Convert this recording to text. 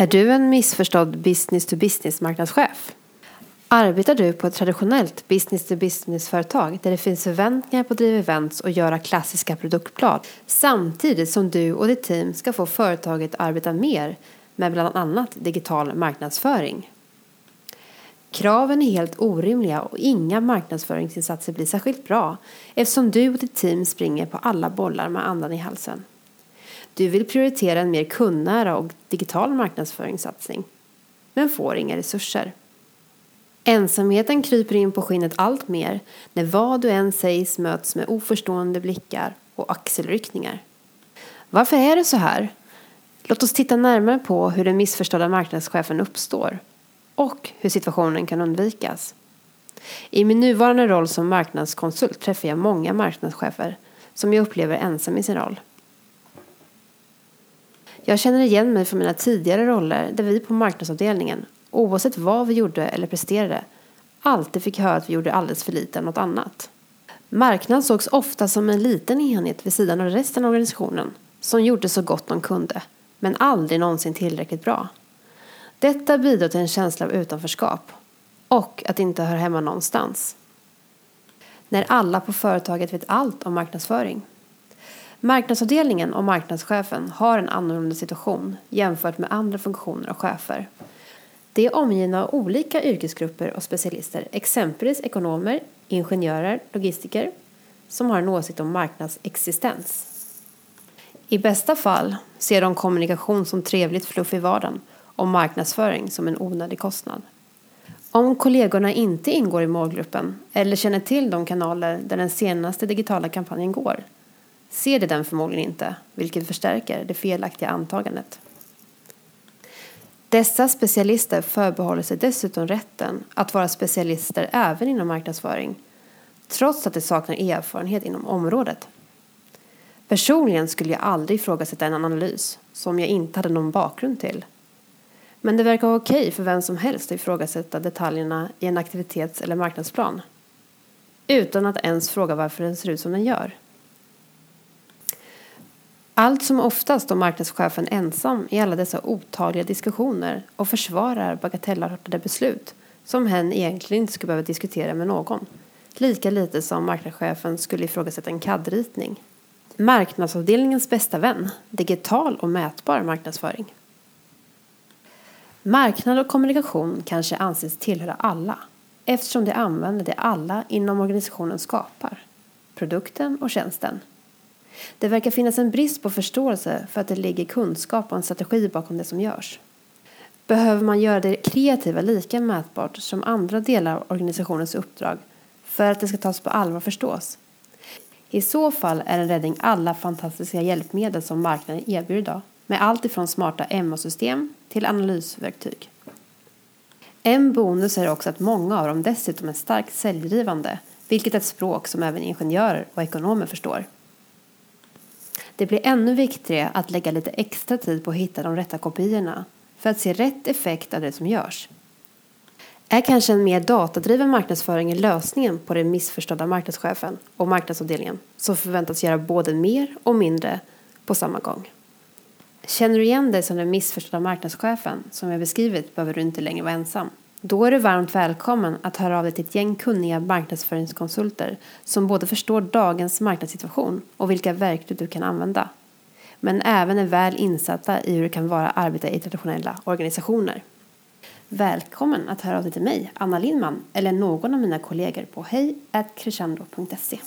Är du en missförstådd business-to-business-marknadschef? Arbetar du på ett traditionellt business-to-business-företag där det finns förväntningar på att driva events och göra klassiska produktblad samtidigt som du och ditt team ska få företaget att arbeta mer med bland annat digital marknadsföring? Kraven är helt orimliga och inga marknadsföringsinsatser blir särskilt bra eftersom du och ditt team springer på alla bollar med andan i halsen. Du vill prioritera en mer kundnära och digital marknadsföringssatsning men får inga resurser. Ensamheten kryper in på skinnet allt mer när vad du än sägs möts med oförstående blickar och axelryckningar. Varför är det så här? Låt oss titta närmare på hur den missförstådda marknadschefen uppstår och hur situationen kan undvikas. I min nuvarande roll som marknadskonsult träffar jag många marknadschefer som jag upplever ensam i sin roll. Jag känner igen mig från mina tidigare roller där vi på marknadsavdelningen, oavsett vad vi gjorde eller presterade, alltid fick höra att vi gjorde alldeles för lite av något annat. Marknad sågs ofta som en liten enhet vid sidan av resten av organisationen som gjorde så gott de kunde, men aldrig någonsin tillräckligt bra. Detta bidrar till en känsla av utanförskap och att inte höra hemma någonstans. När alla på företaget vet allt om marknadsföring. Marknadsavdelningen och marknadschefen har en annorlunda situation jämfört med andra funktioner och chefer. De är omgivna av olika yrkesgrupper och specialister, exempelvis ekonomer, ingenjörer, logistiker, som har en åsikt om marknadsexistens. I bästa fall ser de kommunikation som trevligt fluff i vardagen och marknadsföring som en onödig kostnad. Om kollegorna inte ingår i målgruppen eller känner till de kanaler där den senaste digitala kampanjen går ser de den förmodligen inte, vilket förstärker det felaktiga antagandet. Dessa specialister förbehåller sig dessutom rätten att vara specialister även inom marknadsföring, trots att de saknar erfarenhet inom området. Personligen skulle jag aldrig ifrågasätta en analys som jag inte hade någon bakgrund till. Men det verkar okej för vem som helst att ifrågasätta detaljerna i en aktivitets eller marknadsplan. Utan att ens fråga varför den ser ut som den gör. Allt som oftast står marknadschefen ensam i alla dessa otaliga diskussioner och försvarar bagatellartade beslut som hen egentligen inte skulle behöva diskutera med någon. Lika lite som marknadschefen skulle ifrågasätta en CAD-ritning. Marknadsavdelningens bästa vän, digital och mätbar marknadsföring. Marknad och kommunikation kanske anses tillhöra alla eftersom de använder det alla inom organisationen skapar, produkten och tjänsten. Det verkar finnas en brist på förståelse för att det ligger kunskap och en strategi bakom det som görs. Behöver man göra det kreativa lika mätbart som andra delar av organisationens uppdrag för att det ska tas på allvar och förstås? I så fall är en räddning alla fantastiska hjälpmedel som marknaden erbjuder idag med allt ifrån smarta MA-system till analysverktyg. En bonus är också att många av dem dessutom är starkt säljdrivande, vilket är ett språk som även ingenjörer och ekonomer förstår. Det blir ännu viktigare att lägga lite extra tid på att hitta de rätta kopiorna för att se rätt effekt av det som görs. Är kanske en mer datadriven marknadsföring lösningen på den missförstådda marknadschefen och marknadsavdelningen som förväntas göra både mer och mindre på samma gång? Känner du igen dig som den missförstådda marknadschefen som jag beskrivit behöver du inte längre vara ensam. Då är du varmt välkommen att höra av dig till ett gäng kunniga marknadsföringskonsulter som både förstår dagens marknadssituation och vilka verktyg du kan använda. Men även är väl insatta i hur det kan vara att arbeta i traditionella organisationer. Välkommen att höra av dig till mig, Anna Lindman, eller någon av mina kollegor på hej.crescendo.se.